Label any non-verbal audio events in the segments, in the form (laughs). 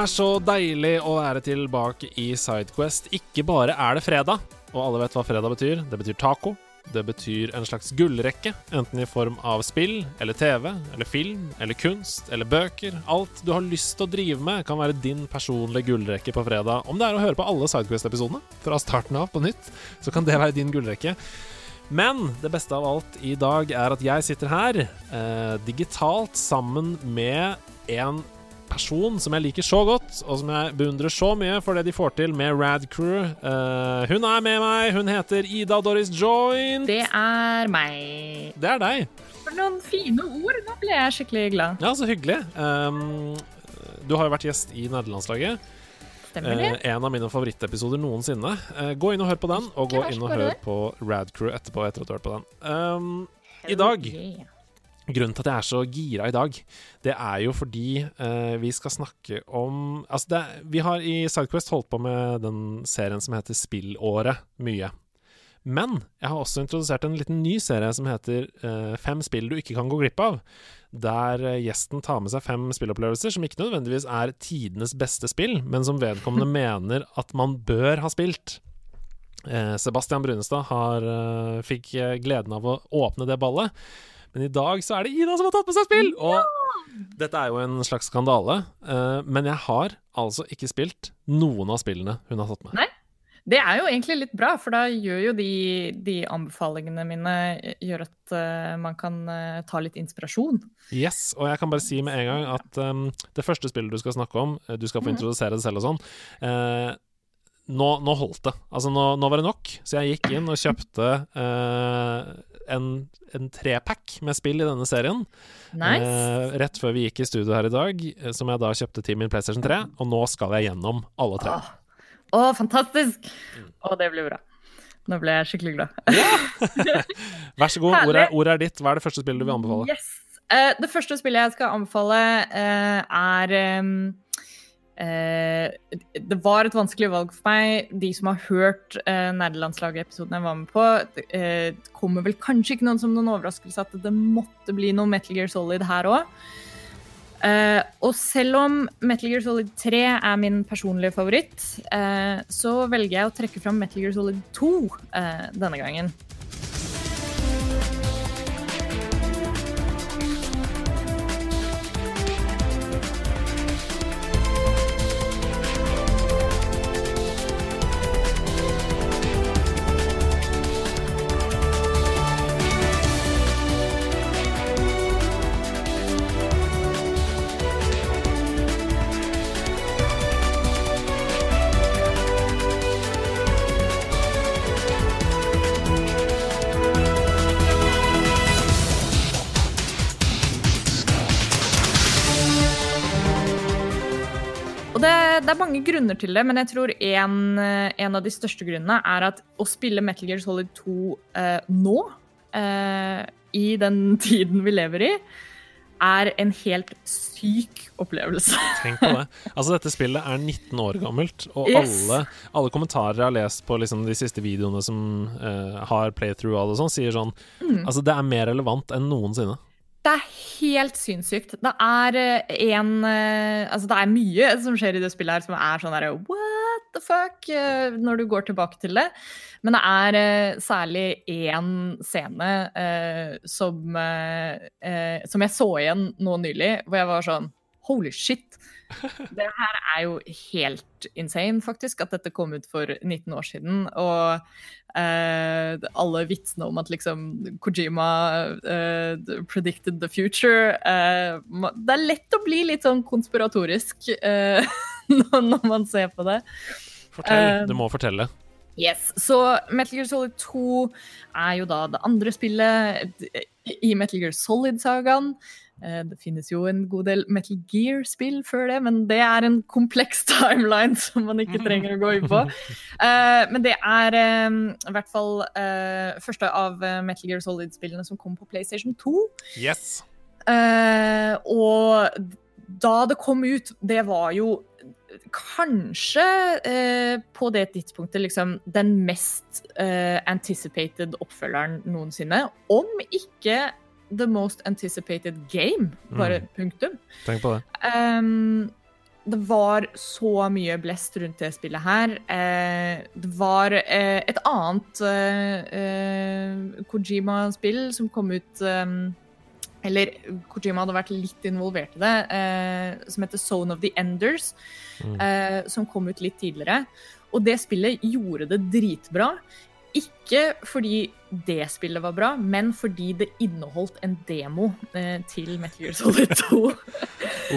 er så deilig å være tilbake i Sidequest. Ikke bare er det fredag, og alle vet hva fredag betyr. Det betyr taco. Det betyr en slags gullrekke, enten i form av spill eller TV eller film eller kunst eller bøker. Alt du har lyst til å drive med, kan være din personlige gullrekke på fredag. Om det er å høre på alle Sidequest-episodene fra starten av på nytt, så kan det være din gullrekke. Men det beste av alt i dag er at jeg sitter her eh, digitalt sammen med en person som jeg liker så godt, og som jeg beundrer så mye for det de får til med Rad Crew. Uh, hun er med meg. Hun heter Ida Doris Joint. Det er meg. Det er deg. For noen fine ord. Nå ble jeg skikkelig glad. Ja, så hyggelig. Um, du har jo vært gjest i nederlandslaget. Eh, en av mine favorittepisoder noensinne. Uh, gå inn og hør på den, og gå inn og hør på Rad Crew etterpå. etter at du har hørt på den. Um, I dag Yeah. Grunnen til at jeg er så gira i dag, det er jo fordi eh, vi skal snakke om Altså, det, vi har i Sidequest holdt på med den serien som heter Spillåret mye. Men jeg har også introdusert en liten ny serie som heter eh, Fem spill du ikke kan gå glipp av. Der eh, gjesten tar med seg fem spillopplevelser som ikke nødvendigvis er tidenes beste spill, men som vedkommende (laughs) mener at man bør ha spilt. Eh, Sebastian Brunestad har, eh, fikk eh, gleden av å åpne det ballet. Men i dag så er det Ida som har tatt med seg spill! Og dette er jo en slags skandale. uh, men jeg har altså ikke spilt noen av spillene hun har tatt med. Nei. Det er jo egentlig litt bra, for da gjør jo de, de anbefalingene mine gjør at uh, man kan uh, ta litt inspirasjon. Yes, og jeg kan bare si med en gang at um, det første spillet du skal snakke om, eh, du skal få introdusere det selv og sånn, uh, nå, nå holdt det. Altså, nå, nå var det nok. Så jeg gikk inn og kjøpte eh, en, en trepack med spill i denne serien. Nice. Eh, rett før vi gikk i studio her i dag, eh, som jeg da kjøpte til min PlayStation 3. Og nå skal jeg gjennom alle tre. Åh, oh, fantastisk! Å, oh, det blir bra. Nå ble jeg skikkelig glad. (laughs) Vær så god, ordet ordet er ditt. Hva er det første spillet du vil anbefale? Yes. Uh, det første spillet jeg skal anbefale, uh, er eh, Det var et vanskelig valg for meg. De som har hørt eh, Nerdelandslaget-episoden jeg var med på, eh, det kommer vel kanskje ikke noen som noen overraskelse at det måtte bli noe Metal Gear Solid her òg. og selv om Metal Gear Solid 3 er min personlige favoritt, eh, så velger jeg å trekke fram Metal Gear Solid 2 eh, denne gangen. Grunner til det, men jeg tror en, eh, en av de største grunnene er at å spille Metal Gear Solid 2 eh, nå, eh, i den (laughs) tiden vi lever i, er en helt syk opplevelse. Tenk på det. Altså, dette spillet er 19 år gammelt, og Yes. alle, alle kommentarer jeg har lest på liksom, de siste videoene som eh, har playthrough av det og sånn, sier sånn Mm. Altså, det er mer relevant enn noensinne. Det er helt sinnssykt. Det er eh, en eh, Altså, det er mye som skjer i det spillet her som er sånn derre what the fuck? eh, Når du går tilbake til det. Men det er særlig én scene eh, som, eh, som jeg så igjen nå nylig, hvor jeg var sånn Holy shit! (laughs) Det her er jo helt insane, faktisk, at dette kom ut for 19 år siden. Og eh, alle vitsene om at liksom Kojima eh, predicted the future eh, Det er lett å bli litt sånn konspiratorisk eh, (laughs) når man ser på det. Fortell. Eh, du må fortelle. Yes, Så Metal Gear Solid 2 er jo da det andre spillet i Metal Gear Solid-sagaen. Eh, Det finnes jo en god del Metal Gear-spill før det, men det er en kompleks (laughs) timeline som man ikke trenger å gå inn på. (laughs) Eh, Men det er eh, i hvert fall første av Metal Gear Solid-spillene som kom på PlayStation 2. Yes. Og da det kom ut, det var jo kanskje eh, på det tidspunktet liksom den mest eh, anticipated oppfølgeren noensinne. Om ikke the most anticipated game, bare punktum. Tenk på det. Um, det var så mye blest rundt det spillet her. Eh, det var eh, et annet eh, eh Kojima-spill som kom ut eh, Eller Kojima hadde vært litt involvert i det, eh, som heter Zone of the Enders. Mm. som kom ut litt tidligere. Og det spillet gjorde det dritbra. Ikke fordi det spillet var bra, men fordi det inneholdt en demo til Metal Gear Solid 2.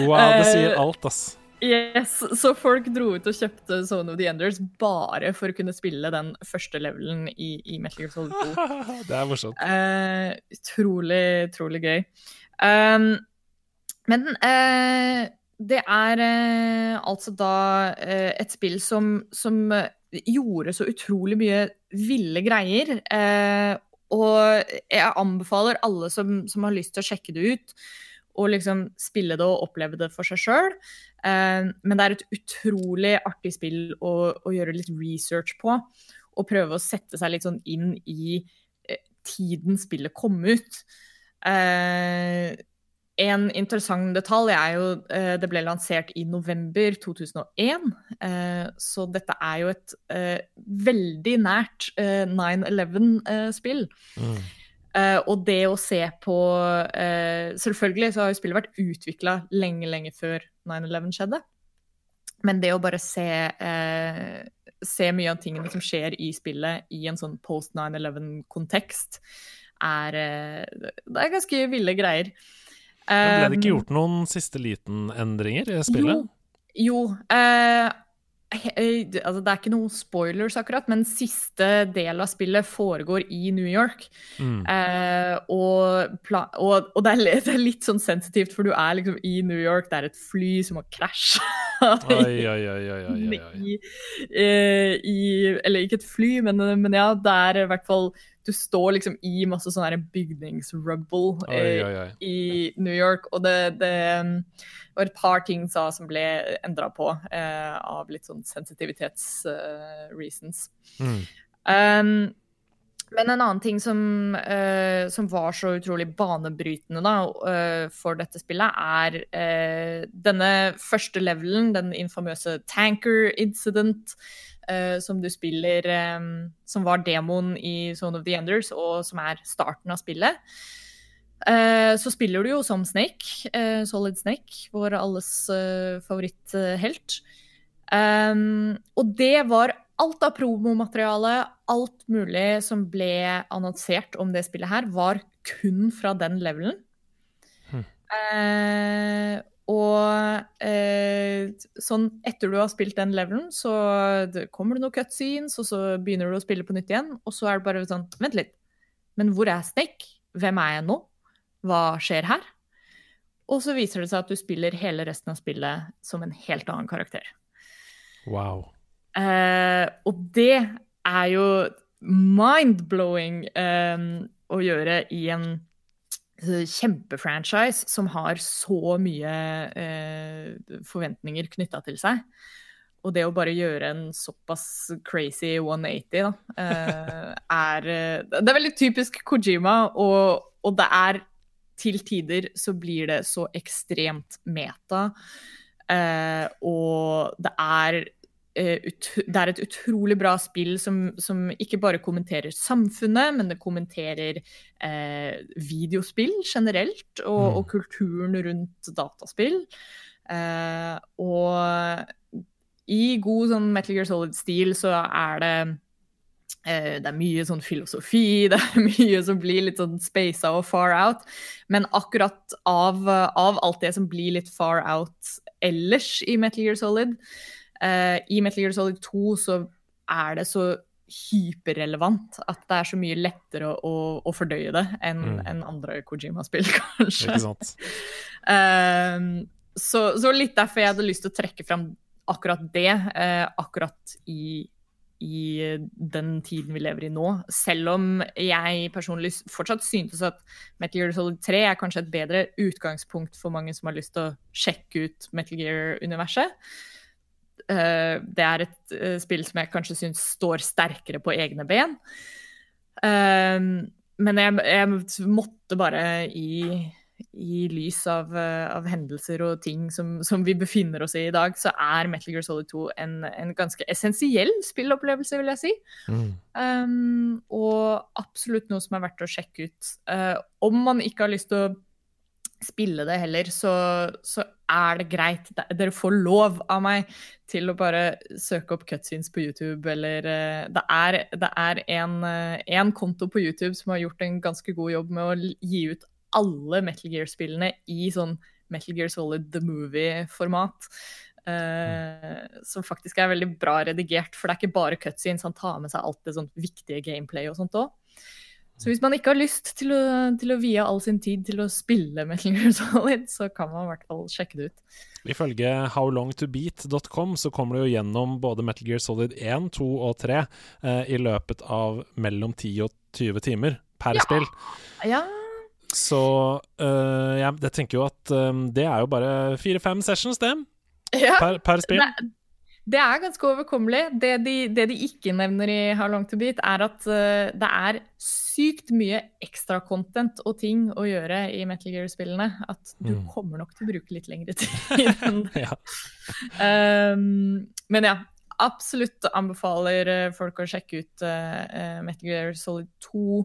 wow, det sier alt, ass. Yes, Så folk dro ut og kjøpte Zone of the Enders bare for å kunne spille den første levelen i, i Metal Gear Solid 2. (laughs) det er morsomt. Uh, utrolig, utrolig gøy. Um, men eh, det er eh, altså da et spill som, som, gjorde så utrolig mye ville greier. og jeg anbefaler alle som, som har lyst til å sjekke det ut, å liksom spille det og oppleve det for seg sjøl. Eh, men det er et utrolig artig spill å, å, gjøre litt research på. Og prøve å sette seg litt sånn inn i eh, tiden spillet kom ut. Uh, en interessant detalj er jo uh, det ble lansert i november 2001. Uh, så dette er jo et uh, veldig nært 9-11-spill. Mm. Og det å se på Selvfølgelig så har jo spillet vært utvikla lenge, lenge før 9-11 skjedde. Men det å bare se, se mye av tingene som skjer i spillet i en sånn post 9-11-kontekst, er Det er ganske ville greier. Men ble det ikke gjort noen siste liten-endringer i spillet? Jo. jo altså det er ikke noen spoilers, akkurat, men siste del av spillet foregår i New York. Mm. Eh, og, og, og det, er, det, er, litt sånn sensitivt, for du er liksom i New York, det er et fly som har krasja. oi, oi, oi, oi, oi. (laughs) I, i, eller ikke et fly, men, men, ja, det er i hvert fall Du står liksom i masse sånn bygningsrubble eh, i New York, og det, det det var et par ting sa som ble endra på eh, av litt sånn sensitivitetsreasons. Uh, mm. um, men en annen ting som, uh, som, var så utrolig banebrytende da, uh, for dette spillet, er denne første levelen, den infamøse Tanker Incident, som du spiller um, Som var demoen i Zone of the Enders, og som er starten av spillet. Uh, så spiller du jo som Snake, uh, Solid Snake, vår alles favoritthelt. Um, og det var alt av promomateriale, alt mulig som ble annonsert om det spillet her, var kun fra den levelen. Hm. Og eh, sånn etter du har spilt den levelen, så kommer det noen cutscenes, og så begynner du å spille på nytt igjen, og så er det bare sånn Vent litt, men hvor er Snake? Hvem er jeg nå? Hva skjer her? Og så viser det seg at du spiller hele resten av spillet som en helt annen karakter. Wow. Eh, og det er jo mind-blowing eh, å gjøre i en kjempefranchise som har så mye eh, forventninger knytta til seg. Og det å bare gjøre en såpass crazy 180, da, eh, (laughs) er eh, Det er veldig typisk Kojima, og, og det er til tider så blir det så ekstremt meta. Eh, og det er, det er et utrolig bra spill som, som, ikke bare kommenterer samfunnet, men det kommenterer eh, videospill generelt, og, mm. og, kulturen rundt dataspill. Eh, og i god sånn Metal Gear Solid-stil så er det Eh, det er mye sånn filosofi, (laughs) det er mye som blir litt sånn spasa og far out. Men akkurat av, av, alt det som blir litt far out ellers i Metal Gear Solid uh, I Metal Gear Solid 2 så er det så hyperrelevant at det er så mye lettere å, å, å fordøye det enn mm. en andre Kojima-spill, (laughs) kanskje. Uh, så, så, litt derfor jeg hadde lyst til å trekke fram akkurat det, uh, akkurat i i den tiden vi lever i nå. Selv om jeg personlig fortsatt syntes at Metal Gear Solid 3 er kanskje et bedre utgangspunkt for mange som har lyst til å sjekke ut Metal Gear-universet. Uh, det er et uh, spill som jeg kanskje syns står sterkere på egne ben. Uh, men jeg, jeg, måtte bare i i lys av, eh, av hendelser og ting som, som, vi befinner oss i i dag, så er Metal Gear Solid 2 en, en ganske essensiell spillopplevelse, vil jeg si. Mm. Um, og absolutt noe som er verdt å sjekke ut. Uh, om man ikke har lyst til å spille det heller, så, så, er det greit. Dere får lov av meg til å bare søke opp cutscenes på YouTube, eller uh, Det er, det er en, uh, en konto på YouTube som har gjort en ganske god jobb med å gi ut alle Metal Gear-spillene i sånn Metal Gear Solid The Movie-format. Uh, som faktisk er veldig bra redigert, for det er ikke bare cutscenes. Han tar med seg alt det sånn viktige gameplay og sånt òg. Så hvis man ikke har lyst til å, til å, vie all sin tid til å spille Metal Gear Solid, så kan man i hvert fall sjekke det ut. Ifølge howlongtobeat.com så kommer du jo gjennom både Metal Gear Solid 1, 2 og 3 eh, i løpet av mellom 10 og 20 timer per ja. spill. Ja, så øh, jeg, jeg, tenker jo at øh, det er jo bare fire-fem sessions, det. Ja, per, per, spill. Det, det, er ganske overkommelig. Det de, det de, ikke nevner i How Long To Beat, er at uh, det er sykt mye ekstra content og ting å gjøre i Metal Gear-spillene. At du mm. kommer nok til å bruke litt lengre tid (laughs) enn det. (laughs) ja. um, men ja, absolutt anbefaler folk å sjekke ut uh, Metal Gear Solid 2.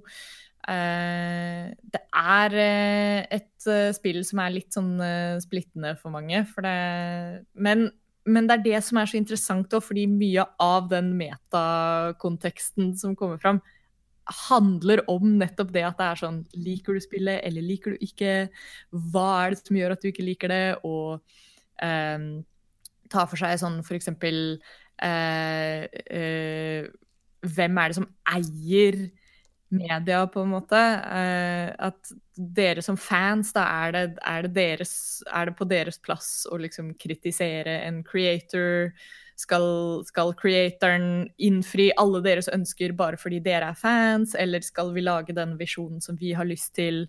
Uh, det er uh, et spill som er litt sånn splittende for mange. For det, men, men, det er det som er så interessant òg, fordi mye av den metakonteksten som kommer fram, handler om nettopp det at det er sånn Liker du spillet, eller liker du ikke? Hva er det som gjør at du ikke liker det? Og ta for seg sånn for eksempel Hvem er det som eier media, på en måte. Uh, at dere som fans, da er det, er det, deres, er det på deres plass å liksom kritisere en creator? Skal, skal, creatoren innfri alle deres ønsker bare fordi dere er fans, eller skal vi lage den visjonen som vi har lyst til?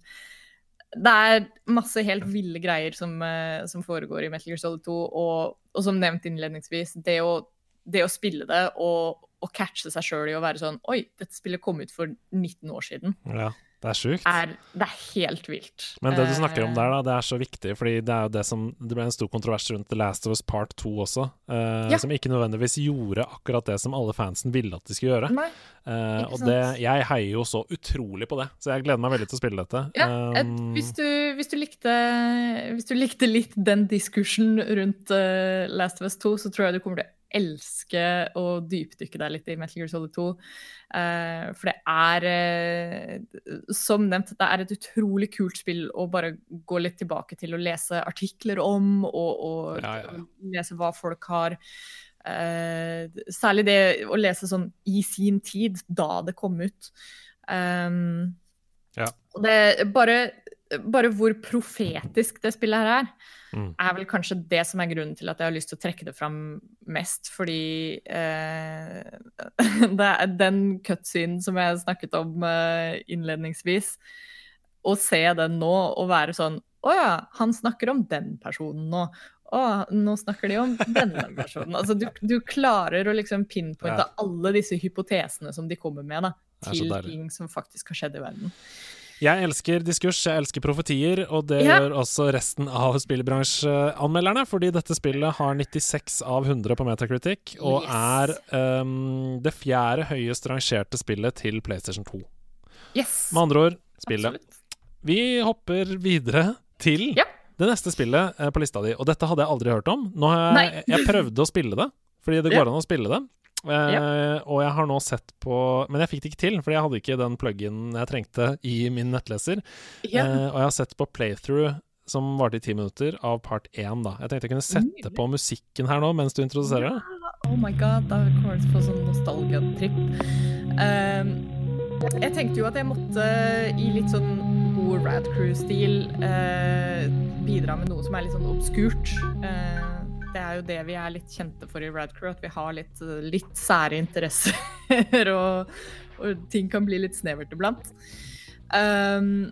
Det er masse helt ville greier som, uh, som foregår i Metal Gear Solid 2, og, og som nevnt innledningsvis, det å, det å spille det og å catche seg sjøl i å være sånn Oi, dette spillet kom ut for 19 år siden. Ja, det er sjukt. Er, det er helt vilt. Men det du snakker om der, da, det er så viktig, fordi det er jo det som Det ble en stor kontrovers rundt The Last of Us Part 2 også, uh, ja. som ikke nødvendigvis gjorde akkurat det som alle fansen ville at de skulle gjøre. Nei, uh, og det, jeg heier jo så utrolig på det, så jeg gleder meg veldig til å spille dette. Ja, et, um, hvis, du, hvis, du, likte Hvis du likte litt den diskursen rundt uh, Last of Us 2, så tror jeg du kommer til elske å dypdykke deg litt i Metal Gear Solid 2. Uh, eh, for det er, uh, som nevnt, det er et utrolig kult spill å bare gå litt tilbake til å lese artikler om, og, og ja, ja. lese hva folk har uh, Særlig det å lese sånn i sin tid, da det kom ut. Um, ja. Det bare bare hvor profetisk det spillet her er, mm. er vel kanskje det som er grunnen til at jeg har lyst til å trekke det fram mest. Fordi eh, (laughs) det er den cutscenen som jeg snakket om eh, innledningsvis, å se den nå og være sånn Å ja, han snakker om den personen nå. Å, nå snakker de om denne personen. Altså, du, du klarer å liksom pinpointe ja. alle disse hypotesene som de kommer med, da, til ting som faktisk har skjedd i verden. Jeg elsker diskurs, jeg elsker profetier, og det ja. gjør også resten av spillbransjeanmelderne, fordi dette spillet har 96 av 100 på Metacritic, og yes. er um, det fjerde høyest rangerte spillet til PlayStation 2. Yes. Med andre ord, spillet. Absolutt. Vi hopper videre til ja. det neste spillet eh, på lista di, og dette hadde jeg aldri hørt om. Nå har jeg, jeg prøvde å spille det, fordi det går ja. an å spille det. Ja. Uh, og jeg har nå sett på Men jeg fikk det ikke til, fordi jeg hadde ikke den plug-in jeg trengte i min nettleser. Ja. Uh, og jeg har sett på playthrough som varte i ti minutter, av part én. da. Jeg tenkte jeg kunne sette på musikken her nå mens du introduserer det. Ja. Oh my god, da kommer jeg til å få sånn nostalgia-tripp. Uh, jeg tenkte jo at jeg måtte i litt sånn god Rad Crew-stil uh, bidra med noe som er litt sånn obskurt. Uh, det er jo det vi er litt kjente for i Radcrew, at vi har litt, litt sære interesser. (laughs) og, og, ting kan bli litt snevert iblant. Um,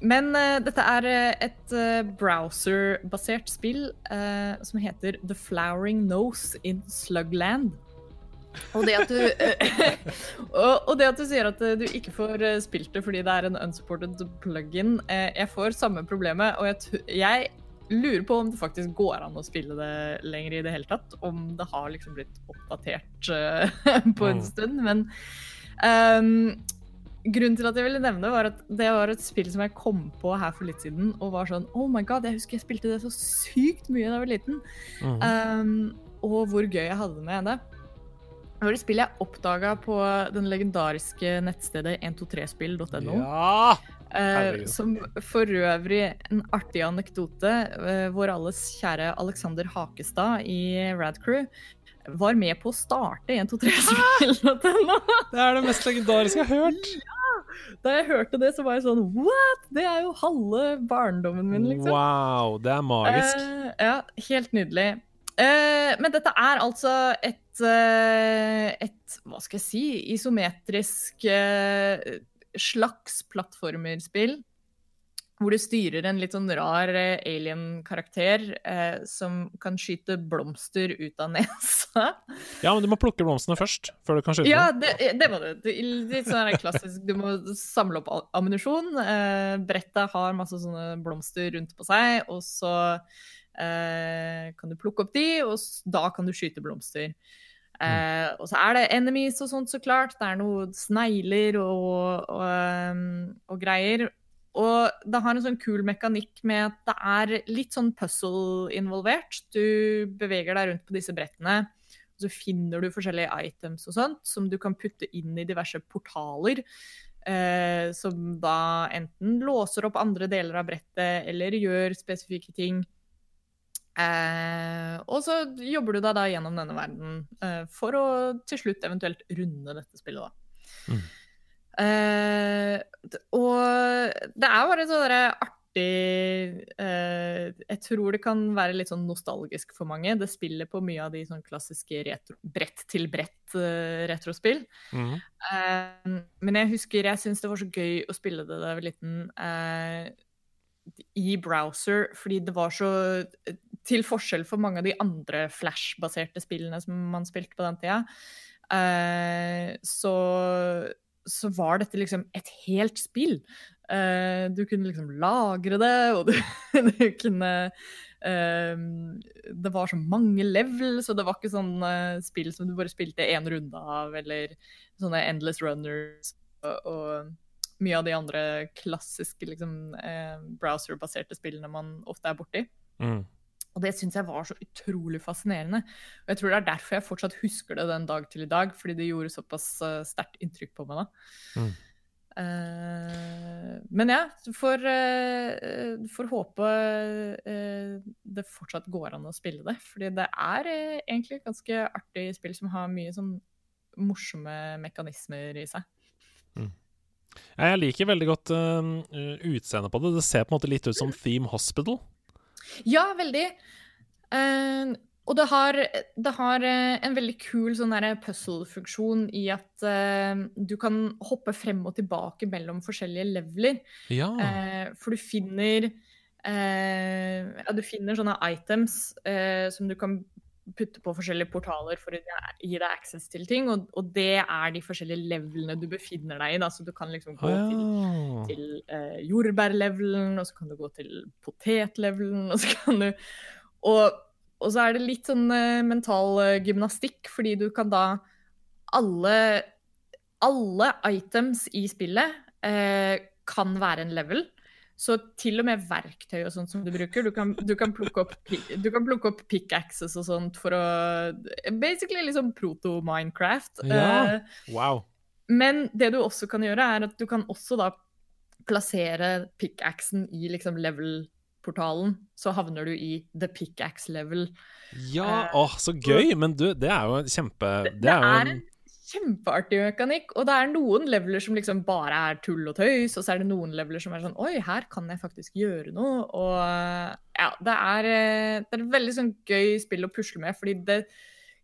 men uh, dette er eh, et uh, browser-basert spill uh, som heter The Flowering Nose in Slugland. Og det, at du, (laughs) og, og det at du sier at du ikke får eh, spilt det fordi det er en unsupported plug-in eh, Jeg får samme problemet, og jeg, jeg lurer på om det faktisk går an å spille det lenger i det hele tatt. Om det har liksom blitt oppdatert eh, (laughs) på en Mm. stund. Men um, grunnen til at jeg ville nevne det, var at det var et spill som jeg kom på her for litt siden, og var sånn Oh my god, jeg husker jeg spilte det så sykt mye da jeg var liten. Mm. Um, og hvor gøy jeg hadde det med det. Det var et spill jeg oppdaga på den legendariske nettstedet 123spill.no. Ja! eh, som for øvrig en artig anekdote. eh, vår alles kjære Alexander Hakestad i Radcrew var med på å starte 123spill.no. Det er det mest legendariske jeg har hørt. Ja. Da jeg hørte det, så var jeg sånn What?! Det er jo halve barndommen min, liksom. Wow, det er magisk. Eh, ja, helt nydelig. Eh, men dette er altså et, eh, et Hva skal jeg si? Isometrisk eh, slags plattformerspill. Hvor du styrer en litt sånn rar alien-karakter som kan skyte blomster ut av (laughs) nesa. Ja, men du må plukke blomstene først, før du kan skyte Ja, dem. det, det må du. Det Litt sånn klassisk. Du må samle opp ammunisjon. Brettet har masse sånne blomster rundt på seg, og så kan du plukke opp de, og da kan du skyte blomster. Eh, og så er det enemies og sånt, så klart. Det er noen snegler og, og, um, og greier. Og det har en sånn kul mekanikk med at det er litt sånn puzzle involvert. Du beveger deg rundt på disse brettene, og så finner du forskjellige items og sånt som du kan putte inn i diverse portaler. Eh, som da enten låser opp andre deler av brettet eller gjør spesifikke ting. Eh, og så jobber du deg da gjennom denne verden eh, for å til slutt eventuelt runde dette spillet, da. Mm. Eh, og det er bare så derre artig eh, Jeg tror det kan være litt sånn nostalgisk for mange. Det spiller på mye av de sånn klassiske retro, brett-til-brett-retrospill. Mm. Eh, men jeg husker jeg syns det var så gøy å spille det da jeg var liten eh, i browser, fordi det var så Til forskjell for mange av de andre Flash-baserte spillene som man spilte på den tida, uh, så, så var dette liksom et helt spill. Uh, du kunne liksom lagre det, og du, (laughs) du kunne eh, Det var så mange level, så det var ikke sånn spill som du bare spilte én runde av, eller sånne endless runners og, og mye av de andre klassiske liksom, eh, browser-baserte spillene man ofte er borti. Mm. Og det syns jeg var så utrolig fascinerende. Og jeg tror det er derfor jeg fortsatt husker det den dag til i dag, fordi det gjorde såpass eh, sterkt inntrykk på meg da. Mm. Uh, men ja, får, uh, får håpe uh, det fortsatt går an å spille det. Fordi det er egentlig et ganske artig spill som har mye sånn morsomme mekanismer i seg. Mm. Jeg liker veldig godt utseendet på det. Det ser på en måte litt ut som Theme Hospital. Ja, veldig. Uh, og det har, det har eh, en veldig kul sånn puzzle-funksjon i at uh, du kan hoppe frem og tilbake mellom forskjellige leveler. Ja. Uh, for du finner uh, ja, du finner sånne items som du kan putte på forskjellige portaler for å gi deg access til ting, og, og det er de forskjellige levelene du befinner deg i. Da. Så du kan liksom gå Ah, til ja. til eh, jordbærlevelen, og så kan du gå til potetlevelen, og så kan du og, og så er det litt sånn eh, mental eh, gymnastikk, fordi du kan da alle Alle items i spillet eh, kan være en level. Så til og med verktøy og sånt som du bruker, du kan, du kan plukke opp, du kan plukke opp pickaxes og sånt for å Basically liksom proto-Minecraft. Ja. Eh, Wow. men det du også kan gjøre, er at du kan også da plassere pickaxen i liksom level-portalen. Så havner du i the pickaxe level. Ja, Eh, åh, så gøy! Men du, det er jo kjempe Det, Det er jo en kjempeartig mekanikk, og det er noen leveler som liksom bare er tull og tøys, og så er det noen leveler som er sånn Oi, her kan jeg faktisk gjøre noe. Og ja, det er, eh, det er et veldig sånn gøy spill å pusle med, fordi det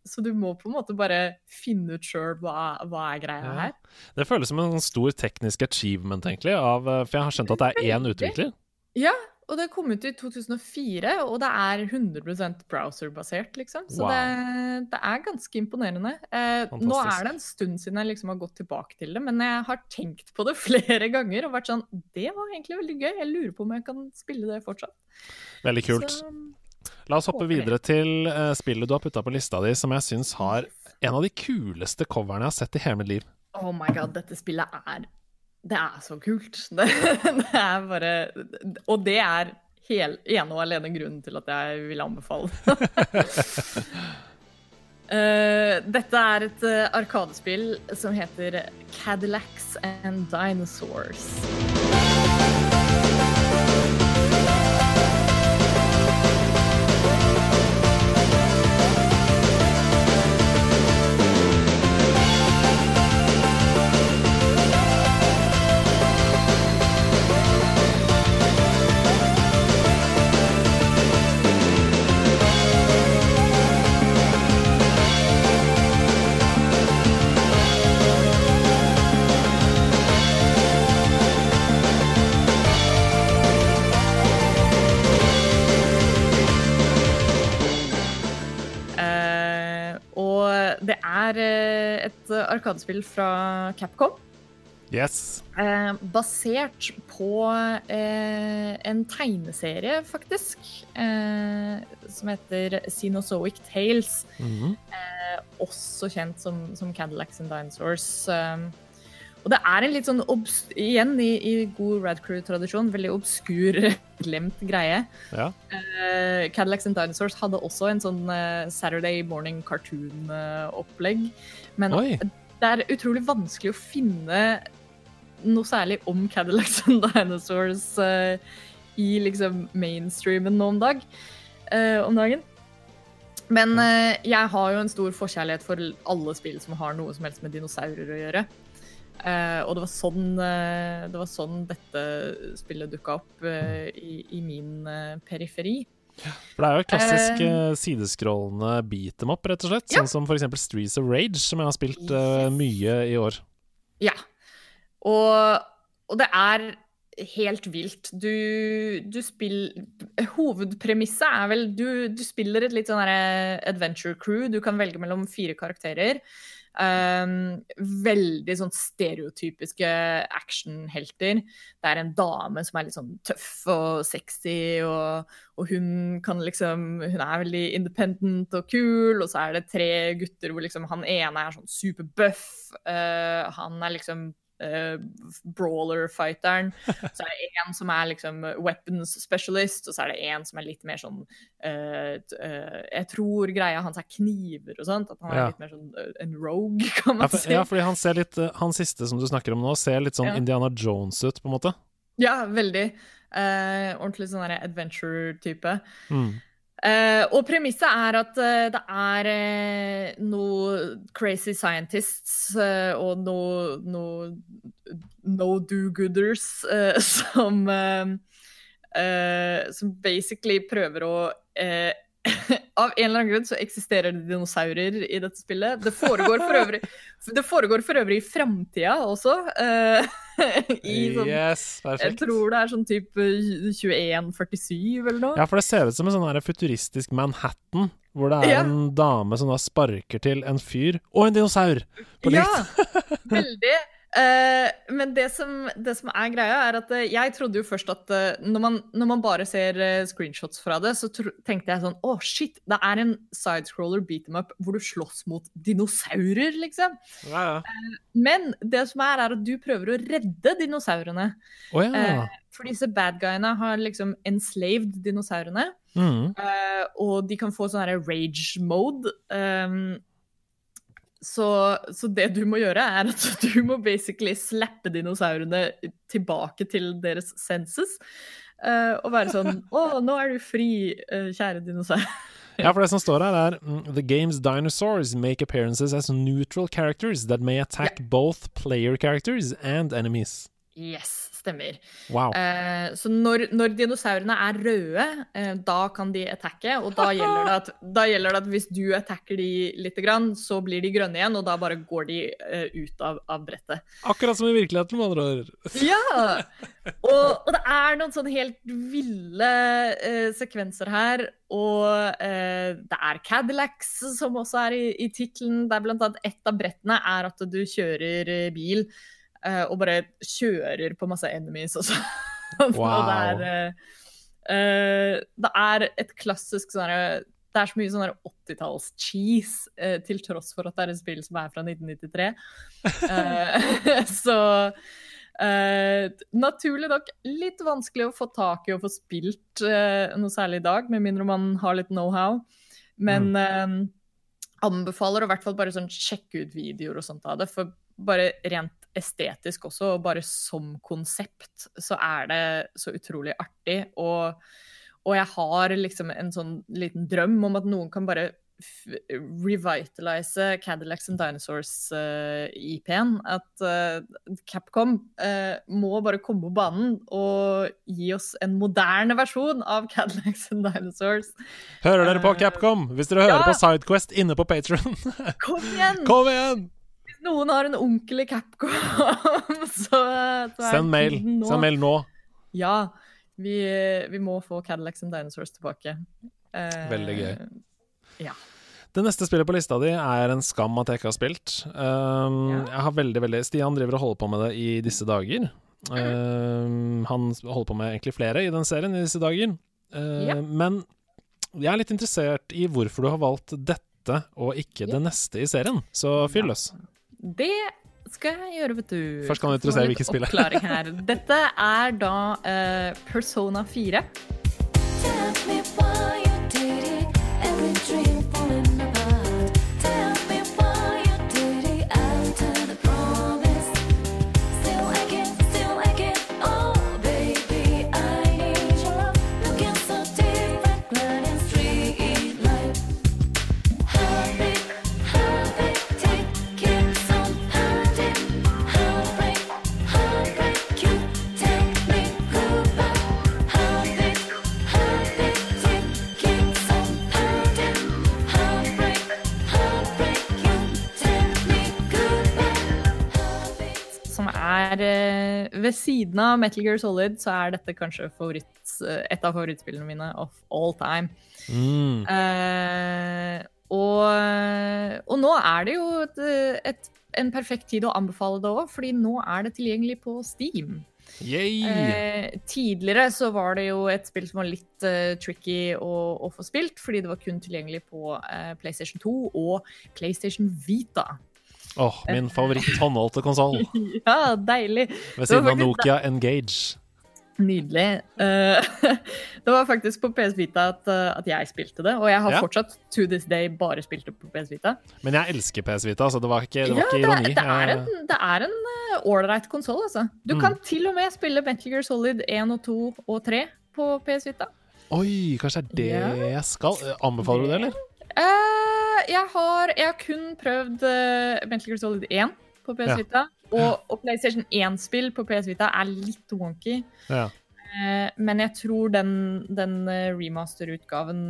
Så du må på en måte bare finne ut sjøl hva, hva er greia Ja. her. Det føles som en sånn stor teknisk achievement, egentlig. Av, eh, for jeg har skjønt at det er én utvikler. Ja, og det kom ut i 2004, og det er 100 browser-basert, liksom. Så Wow. det, det er ganske imponerende. Eh, nå er det en stund siden jeg liksom har gått tilbake til det, men jeg har tenkt på det (laughs) flere ganger og vært sånn Det var egentlig veldig gøy. Jeg lurer på om jeg kan spille det fortsatt. Veldig kult. Så, La oss hoppe videre til uh, spillet du har putta på lista di, som jeg syns har en av de kuleste coverne jeg har sett i hele mitt liv. oh my god, dette spillet er Det er så kult. (laughs) Det, det er bare Og det er hel, ene og alene grunnen til at jeg vil anbefale uh, (laughs) dette er et eh, arkadespill som heter Cadillacs and Dinosaurs. Det er eh, et arkadespill fra Capcom. Yes. Eh, basert på eh, en tegneserie, faktisk, eh, som heter Xenozoic Tales. Mhm. Også kjent som, som Cadillacs and Dinosaurs. Eh, og det er en litt sånn igjen i, i god Rad Crew-tradisjon, veldig obskur, (laughs) glemt greie. Ja. Uh, Cadillacs and Dinosaurs hadde også en sånn uh, Saturday morning cartoon-opplegg. Men Oi. det er utrolig vanskelig å finne noe særlig om Cadillacs (laughs) and Dinosaurs uh, i liksom mainstreamen nå om, dag, eh, om dagen. Men eh, jeg har jo en stor forkjærlighet for alle spill som har noe som helst med dinosaurer å gjøre. Eh, og det var, sånn, uh, det var sånn dette spillet dukka opp uh, i, i min periferi. For det er jo et klassisk sideskrollende beat them up, rett og slett. Ja. Sånn som for eksempel Streets of Rage, som jeg har spilt mye i år. Ja. Og, og det er helt vilt. Du, du spiller Hovedpremisset er vel du, du spiller et litt sånn derre adventure crew. Du kan velge mellom fire karakterer. Um, veldig sånn stereotypiske actionhelter. Det er en dame som er litt sånn tøff og sexy, og, og hun kan liksom Hun er veldig independent og kul, og så er det tre gutter hvor liksom han ene er sånn superbuff. Uh, han er liksom uh, brawler-fighteren. (laughs) Så er det en som er liksom weapons specialist, og så er det en som er litt mer sånn uh, uh, Jeg tror greia hans er kniver og sånt. At han er Ja. litt mer sånn en rogue, (laughs) kan Ja, man for, si. ja, fordi han ser litt Han siste som du snakker om nå, ser litt sånn Ja. Indiana Jones ut, på en måte. Ja, veldig. Ordentlig sånn adventure-type. Mm. Eh, og premisset er at uh, det er uh, noe crazy scientists eh, og noe no, no do-gooders eh, (laughs) som eh, eh, Som basically prøver å eh, (laughs) Av en eller annen grunn så eksisterer det dinosaurer i dette spillet. Det foregår for øvrig, det foregår for øvrig i framtida også. eh, (laughs) (laughs) I sånn Yes, jeg tror det er sånn type 2147 eller noe. Ja, for det ser ut som en sånn futuristisk Manhattan, hvor det er Ja. en dame som da sparker til en fyr og en dinosaur på likt. Ja, veldig. (laughs) Eh, men det som, det som er greia, er at uh, jeg trodde jo først at uh, når, man, når man bare ser screenshots fra det, så tenkte jeg sånn Å, shit, det er en sidescroller beat them up hvor du slåss mot dinosaurer, liksom. Ja, ja. Men det som er, er at du prøver å redde dinosaurene. Oh, ja. For disse bad guyene har liksom enslaved dinosaurene. Mm. Og de kan få sånn rage mode. Um, så, så det du må gjøre, er at (laughs) du må basically slappe dinosaurene tilbake til deres senses. Uh, og være sånn (laughs) Å, nå er du fri, uh, kjære dinosaur. Ja, for det som står her er mm, The game's dinosaurs make appearances as neutral characters that may attack both player characters and enemies. Yes, Stemmer. Wow. Eh, så når, når dinosaurene er røde, eh, da kan de attacke. Og da gjelder, det at, da gjelder det at hvis du attacker de litt, grann, så blir de grønne igjen, og da bare går de eh, ut av, av, brettet. Akkurat som i virkeligheten, med andre ord. ja! Og, og, det er noen sånne helt ville eh, sekvenser her. Og eh, det er Cadillacs som også er i, i tittelen. Der blant annet ett av brettene er at du kjører eh, bil. Uh, og bare kjører på masse enemies og sånn. (laughs) Wow. det er uh, Det er et klassisk sånn Det er så mye sånn 80-talls-cheese, uh, til tross for at det er et spill som er fra 1993. (laughs) så naturlig nok litt vanskelig å få tak i og få spilt noe særlig i dag, med mindre man har litt know-how. Men mm. anbefaler å i hvert fall bare sånn sjekke ut videoer og sånt av det. For bare rent estetisk også, og bare som konsept, så er det så utrolig artig. Og, og jeg har liksom en sånn liten drøm om at noen kan bare revitalize Cadillacs and Dinosaurs-IP-en. Uh, at uh, Capcom uh, må bare komme på banen og gi oss en moderne versjon av Cadillacs and Dinosaurs. Hører dere på Capcom? Hvis dere hører ja. på Sidequest inne på Patron. Kom igjen! (laughs) Kom igjen! Noen har en onkel i Capcom, (laughs) så, så Send mail. Send mail nå. Ja. Vi, vi, må få Cadillacs and Dinosaurs tilbake. Eh, Veldig gøy. Ja. Det neste spillet på lista di er en skam at jeg ikke har spilt. Um, ja. Jeg har veldig, veldig Stian driver og holder på med det i disse dager. Um, han holder på med egentlig flere i den serien i disse dager. Uh, ja. Men jeg er litt interessert i hvorfor du har valgt dette og ikke det neste i serien. Så fyr løs. Det skal jeg gjøre, vet du. Først kan du interessere hvilket spill det er. (laughs) Dette er da uh, Persona 4. Tell me why you did it, every dream er eh, Ved siden av Metal Gear Solid så er dette kanskje favoritt, et av favorittspillene mine of all time. Mm. Uh, og, og, nå er det jo et, et, en perfekt tid å anbefale det òg, fordi nå er det tilgjengelig på Steam. Uh, tidligere så var det jo et spill som var litt uh, tricky å, å, få spilt, fordi det var kun tilgjengelig på PlayStation 2 og PlayStation Vita. Åh, oh, min favoritt håndholdte konsoll. (laughs) ja, deilig. Ved siden av Nokia Engage. Nydelig. Uh, (laughs) det var faktisk på PS Vita at, uh, at jeg spilte det, og jeg har ja. fortsatt to this day bare spilt det på PS Vita. Men jeg elsker PS Vita, så det var ikke, det var ja, ikke ironi. Det, det, er en, det er en ålreit uh, konsoll, altså. Du mm. kan til og med spille Metal Gear Solid 1 og 2 og 3 på PS Vita. Oi, kanskje det er det jeg skal Anbefaler du det, eller? Uh, jeg, har, jeg, har, kun prøvd uh, Metal Gear Solid 1 på PS Vita. Og, og, PlayStation 1-spill på PS Vita er litt wonky. Ja. Uh, men jeg tror den, den remaster-utgaven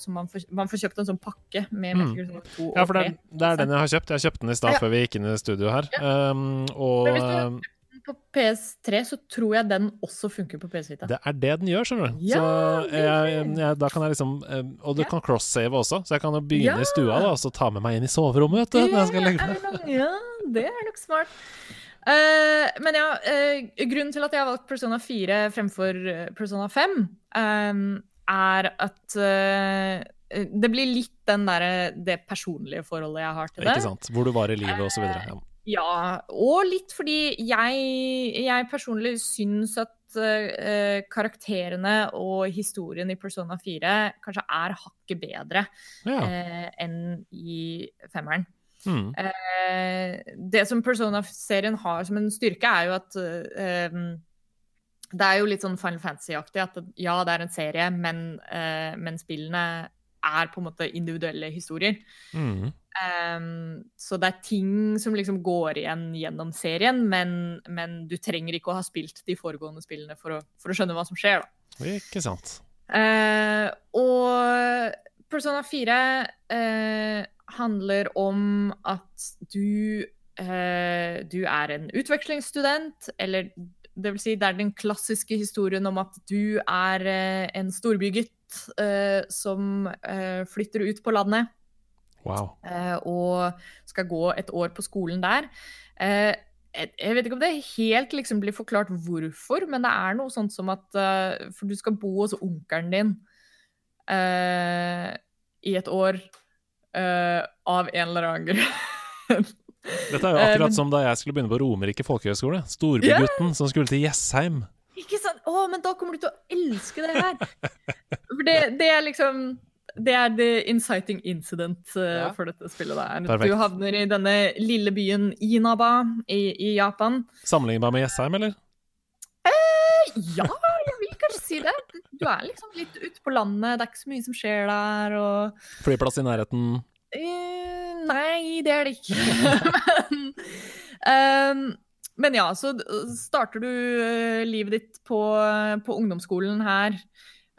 som man man får, kjøpt en sånn pakke med Metal mm. Gear Solid 2 Ja, for det, det, er den jeg har kjøpt. Jeg kjøpte den i stad ja. før vi gikk inn i studio her. Um, og på PS3 så tror jeg den også funker på PS Vita. Det er det den gjør, skjønner du. Ja, så jeg, jeg, da kan jeg liksom eh, Og du ja. kan cross-save også, så jeg kan jo begynne ja. i stua da, og så ta med meg inn i soverommet. vet du, meg. Ja, det er nok smart. Uh, men ja, uh, grunnen til at jeg har valgt Persona 4 fremfor Persona 5, um, er at uh, det blir litt den der, det personlige forholdet jeg har til det. Ikke sant. Hvor du var i livet, osv. Ja. Ja, og litt fordi jeg, jeg personlig syns at uh, karakterene og historien i Persona 4 kanskje er hakket bedre ja. uh, enn i femmeren. Mm. Uh, det som Persona-serien har som en styrke, er jo at det er jo litt sånn Final Fantasy-aktig at ja, det er en serie, men, men spillene er på en måte individuelle historier. Mm. Um, så det er ting som liksom går igjen gjennom serien, men, men, du trenger ikke å ha spilt de foregående spillene for å, for å skjønne hva som skjer. da. Ikke sant. Uh, og Persona 4 uh, handler om at du uh, Du er en utvekslingsstudent, eller det vil si, det er den klassiske historien om at du er en storbygutt som flytter ut på landet Wow. Eh, og skal gå et år på skolen der. Eh, jeg vet ikke om det helt liksom blir forklart hvorfor, men det er noe sånt som at uh, For du skal bo hos onkelen din i et år av en eller annen grunn. (laughs) Dette er jo akkurat men, som da jeg skulle begynne på Romerike folkehøgskole. Storbygutten yeah. som skulle til Jessheim. Ikke sant? Å, men da kommer du til å elske det her! (laughs) For det, det er liksom det er the inciting incident uh, ja. for dette spillet. Der. Perfekt. Du havner i denne lille byen Inaba i, i Japan. Sammenlignbar med Jessheim, eller? Eh, ja, jeg vil kanskje si det. Du er liksom litt ute på landet, det er ikke så mye som skjer der. Og... Flyplass i nærheten? Eh, nei, det er det ikke. (laughs) men, um, men, ja, så starter du uh, livet ditt på, på ungdomsskolen her.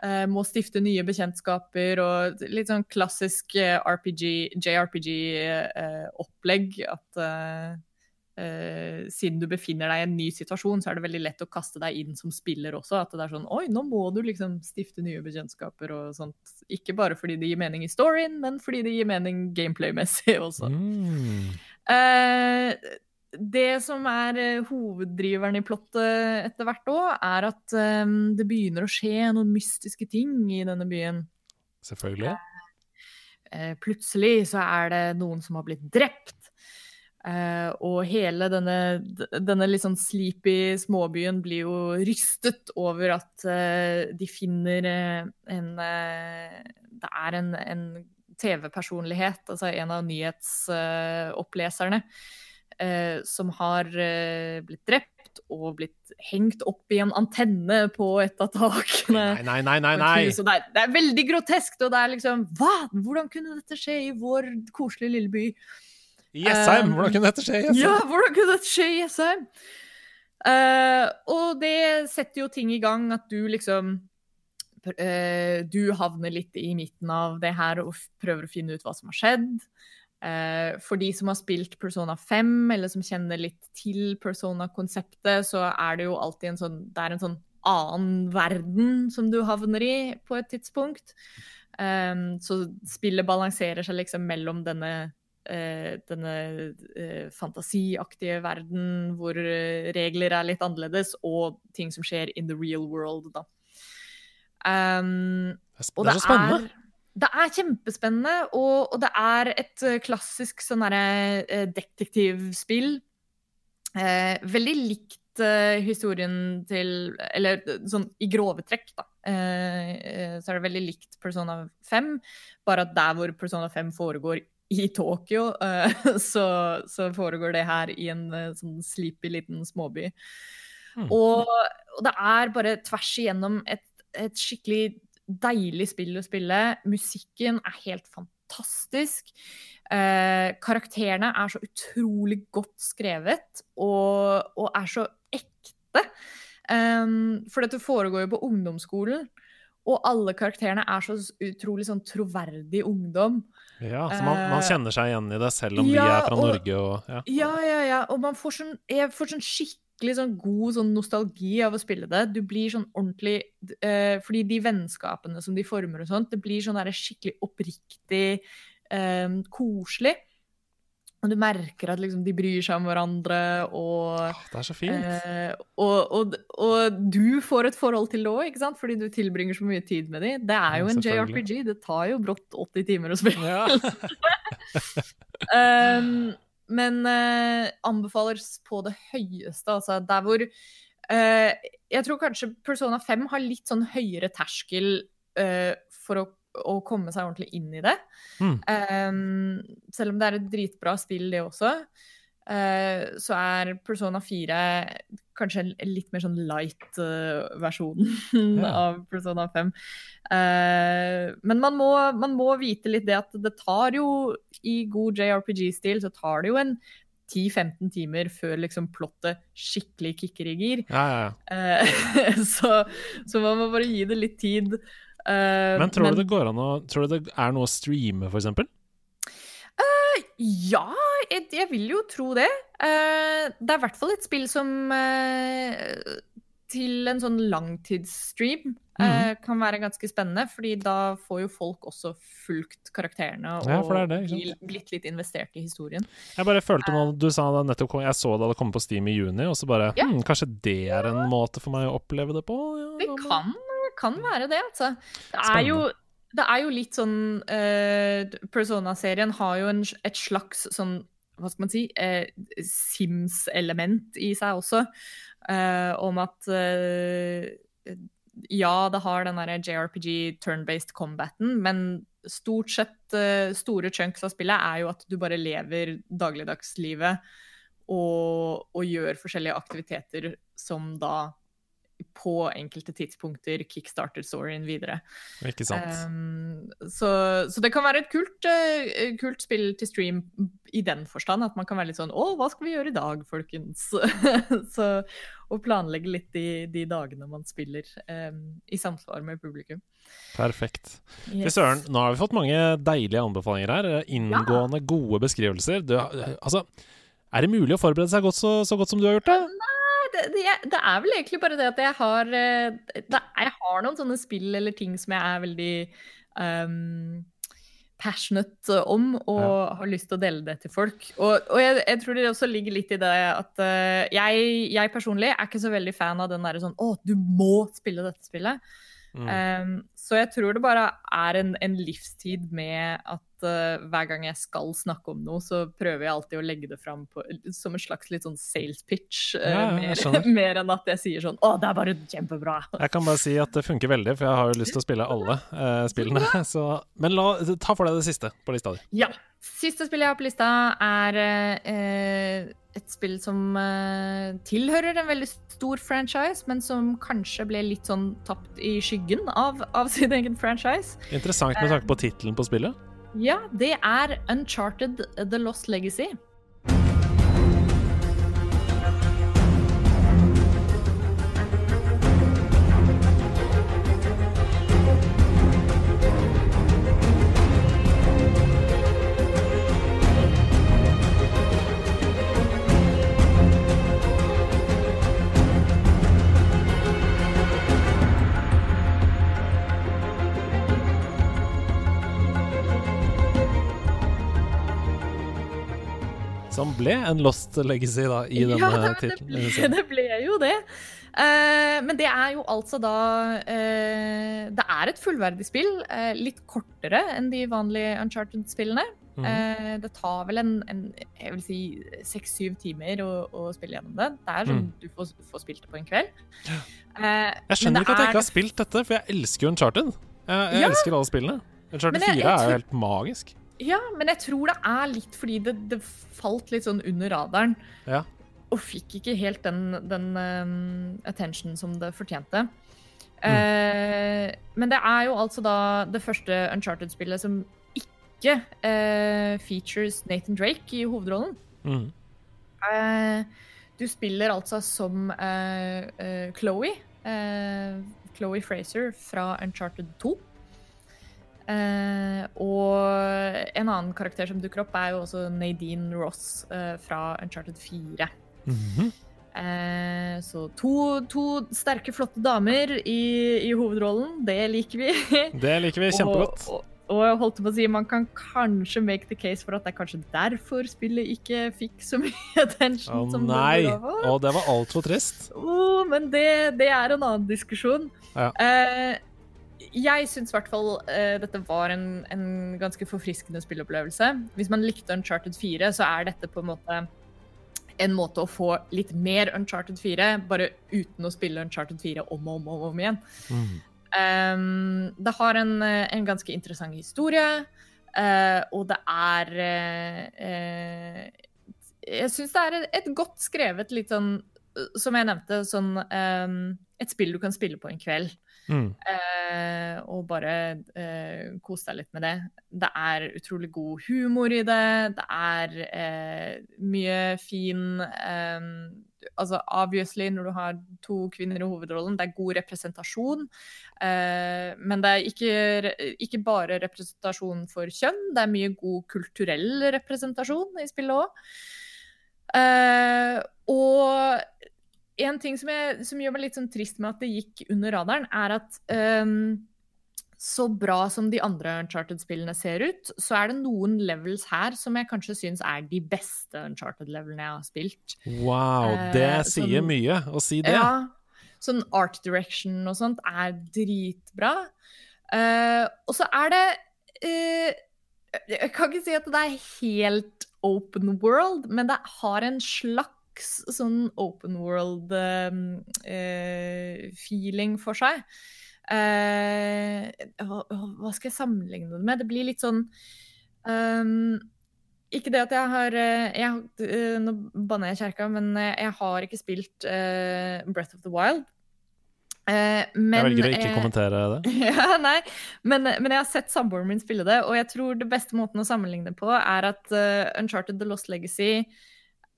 Uh, må stifte nye bekjentskaper og litt sånn klassisk eh, RPG, JRPG-opplegg. Uh, at siden du befinner deg i en ny situasjon, så er det veldig lett å kaste deg inn som spiller også. At det er sånn Oi, nå må du liksom stifte nye bekjentskaper og sånt. Ikke bare fordi det gir mening i storyen, men fordi det gir mening gameplay-messig også. Mm det som er eh, hoveddriveren i plottet etter hvert òg, er at um, det begynner å skje noen mystiske ting i denne byen. Selvfølgelig. Uh, plutselig så er det noen som har blitt drept. Uh, og hele denne, denne litt sånn sleepy småbyen blir jo rystet over at uh, de finner en Det er en, en TV-personlighet, altså en av nyhetsoppleserne, eh, som har eh, blitt drept og blitt hengt opp i en antenne på et av takene. Nei, nei, nei, nei, det er, det er, veldig groteskt, og det er liksom Hva? Hvordan kunne dette skje i vår koselige lille by? I Jessheim! Um, hvordan kunne dette skje i Jessheim? Ja, hvordan kunne dette skje i Jessheim? Uh, og det setter jo ting i gang at du liksom uh, Du havner litt i midten av det her og prøver å finne ut hva som har skjedd. Eh, for de som har spilt Persona 5, eller som kjenner litt til Persona-konseptet, så er det jo alltid en sånn Det er en sånn annen verden som du havner i på et tidspunkt. Um, så spillet balanserer seg liksom mellom denne, uh, denne fantasiaktige verden hvor regler er litt annerledes, og ting som skjer in the real world, da. Um, det det er så spennende. Er, det er kjempespennende, og, og, det er et eh, klassisk sånn derre eh, detektivspill. Eh, veldig likt eh, historien til Eller sånn i grove trekk, da. Eh, eh, så er det veldig likt Persona 5, bare at der hvor Persona 5 foregår i Tokyo, (laughs) så, så, foregår det her i en sånn sleepy liten småby. Mm. Og, og, det er bare tvers igjennom et, et skikkelig deilig spill å spille. Musikken er helt fantastisk. Eh, karakterene er så utrolig godt skrevet og, og er så ekte. Um, for dette foregår jo på ungdomsskolen, og alle karakterene er så utrolig sånn troverdig ungdom. Ja, så man, man, eh, kjenner seg igjen i det, selv om ja, de er fra og, Norge og ja. ja. ja, ja. Og man får sånn, jeg får sånn skikkelig skikkelig sånn god sånn nostalgi av å spille det. Du blir sånn ordentlig eh, Fordi de vennskapene som de former og sånt, det blir sånn der skikkelig oppriktig eh, koselig. Og du merker at liksom, de bryr seg om hverandre, og Det er så fint. Eh, og, og, og, du får et forhold til det òg, ikke sant? fordi du tilbringer så mye tid med dem. Det er jo en JRPG. Det tar jo brått 80 timer å spille. Ja. um, (laughs) men uh, anbefales på det høyeste. Altså der hvor uh, Jeg tror kanskje Persona 5 har litt sånn høyere terskel uh, for å, å, komme seg ordentlig inn i det. Mm. Um, selv om det er et dritbra spill, det også. Så er Persona 4 kanskje en litt mer sånn light uh, versjon (laughs) Ja. av Persona 5. Uh, men man må, man må vite litt det at det tar jo, i god JRPG-stil, så tar det jo en 10-15 timer før liksom plottet skikkelig kicker i gir. Ja, ja, ja. Eh, (laughs) så, så man må bare gi det litt tid. Eh, Men tror du det går an å Tror du det er noe å streame, eksempel? Ja, jeg, jeg vil jo tro det. Uh, det er i hvert fall et spill som uh, til en sånn langtidsstream eh, kan være ganske spennende, fordi da får jo folk også fulgt karakterene og Ja, det det, bli- blitt litt investert i historien. Jeg bare følte nå Du sa det nettopp Jeg så det hadde kommet på Steam i juni, og så bare Ja. hm, Kanskje det er en måte for meg å oppleve det på? Ja, Det kan, kan være det, altså. Det er jo, det er jo litt sånn eh, Persona-serien har jo en, et slags sånn hva skal man si, eh, Sims-element i seg også. eh, om at eh, ja, det har den derre JRPG turn-based combaten, men stort sett eh, store chunks av spillet er jo at du bare lever dagligdagslivet og, og gjør forskjellige aktiviteter som da på enkelte tidspunkter kickstarter storyen videre. Ikke sant. Um, så, så det kan være et kult, uh, kult spill til stream i den forstand. At man kan være litt sånn Å, hva skal vi gjøre i dag, folkens? (laughs) så, og planlegge litt de, de dagene man spiller um, i samsvar med publikum. Perfekt. Fy Yes. søren, nå har vi fått mange deilige anbefalinger her. Inngående, gode beskrivelser. Du, altså, er det mulig å forberede seg godt så, så godt som du har gjort det? Det, det, det er vel egentlig bare det at jeg har eh, det, Jeg har noen sånne spill eller ting som jeg er veldig um, passionate om, og har lyst til å dele det til folk. Og, og jeg, jeg tror det også ligger litt i det at uh, jeg, jeg personlig er ikke så veldig fan av den derre sånn Å, du må spille dette spillet. Mm. Um, så jeg tror det bare er en, en livstid med at uh, hver gang jeg skal snakke om noe, så prøver jeg alltid å legge det fram på, som en slags litt sånn sales pitch. uh, Ja, mer, (laughs) mer enn at jeg sier sånn 'Å, det er bare kjempebra'. Jeg kan bare si at det funker veldig, for jeg har jo lyst til å spille alle uh, spillene. (laughs) Så, men la, ta for deg det siste på lista di. Ja. Siste spillet jeg har på lista, er et spill som tilhører en veldig stor franchise, men som kanskje ble litt sånn tapt i skyggen av, av sin egen franchise. Interessant med tanke på tittelen på spillet. Ja, det er Uncharted The Lost Legacy. Som ble en Lost Legacy da, i denne ja, det, det, tittelen. ble, det ble jo det. Uh, men det er jo altså da uh, Det er et fullverdig spill. Uh, litt kortere enn de vanlige Uncharted-spillene. Mm. Det tar vel en, en jeg vil si seks-syv timer å, å spille gjennom det. Det er sånn Mm. du får, får spilt det på en kveld. Jeg skjønner ikke at jeg ikke har spilt dette, for jeg elsker jo Uncharted. Jeg, jeg Ja. elsker alle spillene. Uncharted jeg- 4 jeg er jo helt magisk. Ja, men jeg tror det er litt fordi det, det falt litt sånn under radaren. Ja. Og fikk ikke helt den, den um, attention som det fortjente. Mm. Eh, men det er jo altså da det første Uncharted-spillet som ikke eh, features Nathan Drake i hovedrollen. Mm. Eh, du spiller altså som Chloé. eh, Chloé Fraser fra Uncharted 2. Eh, og en annen karakter som dukker opp, er jo også Nadine Ross eh, fra Uncharted 4. Mhm. Eh, så to, to sterke, flotte damer i, i hovedrollen. Det liker vi. (laughs) Det liker vi kjempegodt. Og, og, og jeg holdt på å si, man kan kanskje make the case for at det er kanskje derfor spillet ikke fikk så mye (laughs) attention. Å som nei! det ha. Å, det var altfor trist. Oh, men det, det er en annen diskusjon. Ja. Jeg syns i hvert fall uh, dette var en, en ganske forfriskende spilleopplevelse. Hvis man likte Uncharted 4, så er dette på en måte en måte å få litt mer Uncharted 4, bare uten å spille Uncharted 4 om og om, og om igjen. Mm. Um, det har en, en ganske interessant historie, uh, og det er uh, Jeg syns det er et, et godt skrevet, litt sånn som jeg nevnte, sånn um, et spill du kan spille på en kveld. Mm. Uh, og bare uh, kos deg litt med det. Det er utrolig god humor i det. Det er uh, mye fin um, Altså obviously, når du har to kvinner i hovedrollen, det er god representasjon. men det er ikke, ikke, bare representasjon for kjønn, det er mye god kulturell representasjon i spillet òg. og en ting som, jeg, som, gjør meg litt sånn trist med at det gikk under radaren, er at um, så bra som de andre Uncharted-spillene ser ut, så er det noen levels her som jeg kanskje syns er de beste Uncharted-levelene jeg har spilt. Wow, det uh, sier sånn, mye å si det. Ja. Sånn art direction og sånt er dritbra. Uh, og så er det uh, Jeg kan ikke si at det er helt open world, men det har en slags slags sånn open world-feeling ehm, eh, for seg. Eh, hva skal jeg sammenligne det med? Det blir litt sånn um, Ikke det at jeg har eh, jeg, uh, Nå banner jeg kjerka, men jeg har ikke spilt uh, Breath of the Wild. Uh, men, jeg velger å ikke kommentere det. (laughs) ja, nei, men, men, jeg har sett samboeren min spille det, og jeg tror det beste måten å sammenligne det på er at Uncharted The Lost Legacy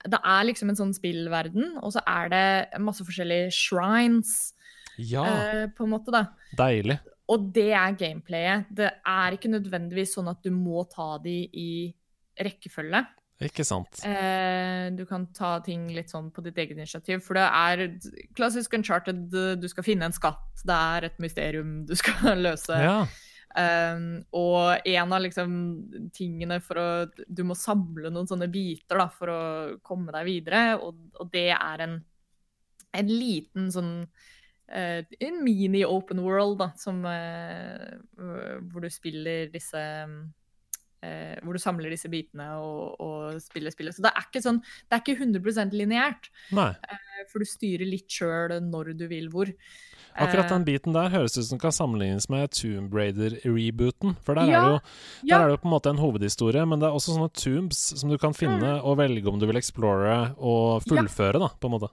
det er liksom en sånn spillverden, og så er det masse forskjellige shrines. Ja. Uh, på en måte, da. Deilig. Og det er gameplayet. Det er ikke nødvendigvis sånn at du må ta de i rekkefølge. Ikke sant. Uh, du kan ta ting litt sånn på ditt eget initiativ. For det er klassisk uncharted. Du skal finne en skatt. Det er et mysterium du skal (laughs) løse. Ja. Um, og en av liksom tingene for å Du må samle noen sånne biter da, for å komme deg videre, og, og det er en, en liten sånn uh, En mini-open world, da, som uh, Hvor du spiller disse uh, Hvor du samler disse bitene og, og, spiller spillet. Så det er ikke sånn Det er ikke 100 lineært. for du styrer litt sjøl når du vil hvor. Akkurat den eh. biten der høres ut som kan sammenlignes med Tomb Raider-rebooten. For der, ja, er jo, der ja. er det jo på en måte en hovedhistorie, men det er også sånne tombs som du kan finne mm. og velge om du vil explore og fullføre, da, på en måte.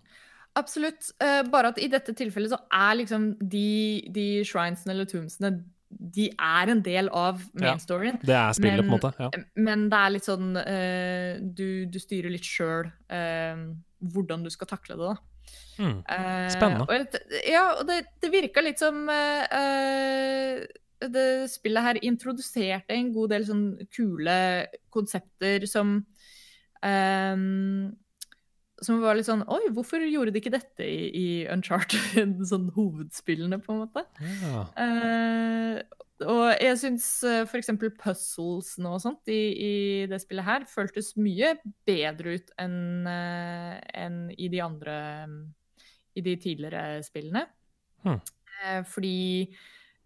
Absolutt. Uh, bare at i dette tilfellet så er liksom de, de shrinesene eller tombsene de er en del av main storyen. Ja, det er spillet, men, på en måte. Ja. Men det er litt sånn uh, du, du, styrer litt sjøl uh, hvordan du skal takle det, da. Mm. Spennende. Uh, og, ja, og det, det virka litt som uh, det spillet her introduserte en god del sånn kule konsepter som um, som var litt sånn Oi, hvorfor gjorde de ikke dette i, i Uncharted? (laughs) Sånn hovedspillene, på en måte. Ja. Uh, og jeg syns uh, f.eks. puzzlesene og sånt i, i, det spillet her føltes mye bedre ut enn uh, en i de andre i de tidligere spillene. Hmm. Eh, fordi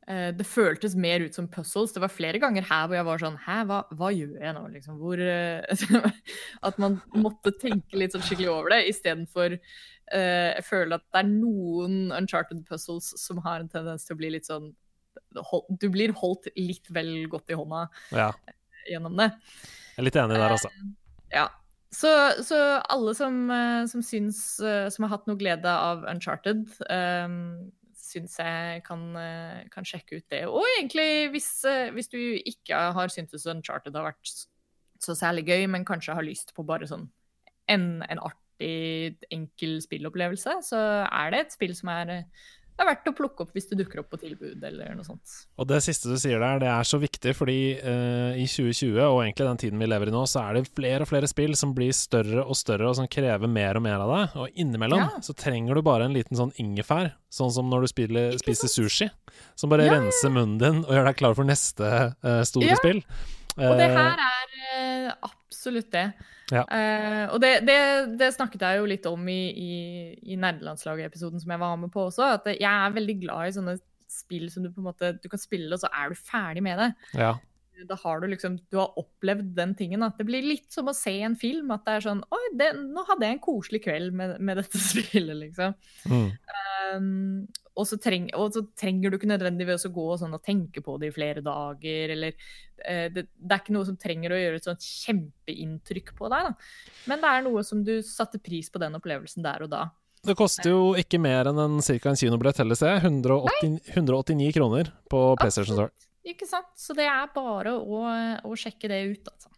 eh, det føltes mer ut som puzzles. Det var flere ganger her hvor jeg var sånn Hæ, hva, hva gjør jeg nå? Liksom, hvor, eh, (laughs) at man måtte tenke litt sånn skikkelig over det, istedenfor uh, Jeg føler at det er noen uncharted puzzles som har en tendens til å bli litt sånn Du blir holdt litt vel godt i hånda ja. gjennom det. Jeg er litt enig der, altså. ja. Så, så, alle som, eh, som syns eh, Som har hatt noe glede av Uncharted, um, syns jeg kan, kan, sjekke ut det. Og egentlig, hvis, hvis, du ikke har syntes Uncharted har vært så særlig gøy, men kanskje har lyst på bare sånn en, en artig, enkel spillopplevelse, så er det et spill som er det er verdt å plukke opp hvis du dukker opp på tilbud eller noe sånt. Og det siste du sier der, det er så viktig, fordi uh, i 2020, og egentlig den tiden vi lever i nå, så er det flere og flere spill som blir større og større, og som krever mer og mer av deg. Og innimellom ja. så trenger du bare en liten sånn ingefær, sånn som når du spiller, spiser sushi, som bare ja, renser munnen din og gjør deg klar for neste uh, store ja. spill. Og det her eh, er uh, absolutt det. Ja. Uh, og det, det, det, snakket jeg jo litt om i, i, i nerdelandslaget-episoden som jeg var med på også. At jeg er veldig glad i sånne spill som du på en måte Du kan spille, og så er du ferdig med det. Ja. Da har du liksom Du har opplevd den tingen. At det blir litt som å se en film. At det er sånn Oi, det, nå hadde jeg en koselig kveld med, med dette (laughs) spillet, liksom. Mm. Um, og, så treng, og, så trenger du ikke nødvendigvis å gå sånn og tenke på det i flere dager, eller uh, det, det, er ikke noe som trenger å gjøre et sånt kjempeinntrykk på deg, da. Men det er noe som du satte pris på den opplevelsen der og da. Det koster jo ikke mer enn en, cirka en kinobillett heller, ser jeg. 180, 189 kroner på PlayStation Store. Ikke sant? Så det er bare å, å sjekke det ut, altså.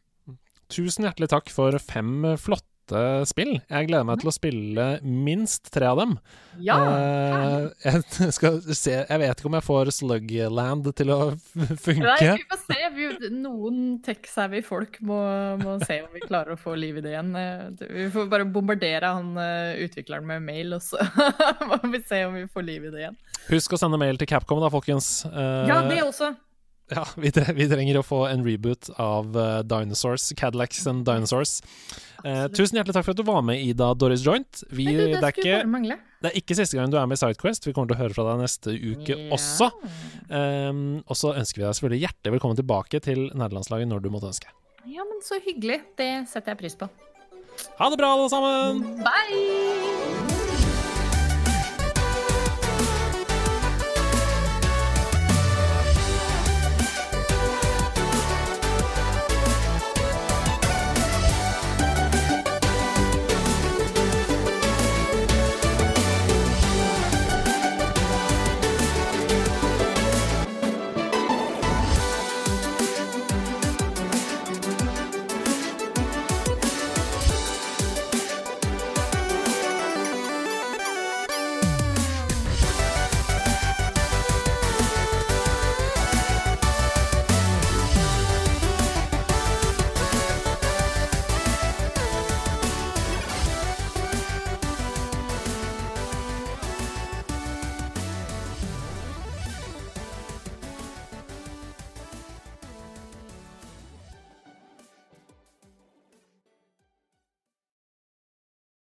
Tusen hjertelig takk for fem flotte spill. Jeg gleder meg til å spille minst tre av dem. Ja! Eh, (laughs) jeg, skal se, jeg vet ikke om jeg får Slugland til å funke. Nei, vi får se. Vi, noen tech-savvy folk må, må se om vi klarer å få liv i det igjen. Eh, Vi får bare bombardere han eh, utvikleren med mail, og så (laughs) må vi se om vi får liv i det igjen. Husk å sende mail til Capcom, da, folkens. Eh, Ja, det også. (laughs) ja, vi, tre vi trenger å få en reboot av uh, Dinosaurs, Cadillacs and Dinosaurs. Uh, tusen hjertelig takk for at du var med, Ida Doris Joint. Vi, Nei, du, det, det er ikke, det er ikke siste gang du er med i Sidequest. Vi kommer til å høre fra deg neste uke yeah. også. Um, og så ønsker vi deg selvfølgelig hjertelig velkommen tilbake til nederlandslaget når du måtte ønske. Ja, men så hyggelig. Det setter jeg pris på. Ha det bra, alle sammen! Bye!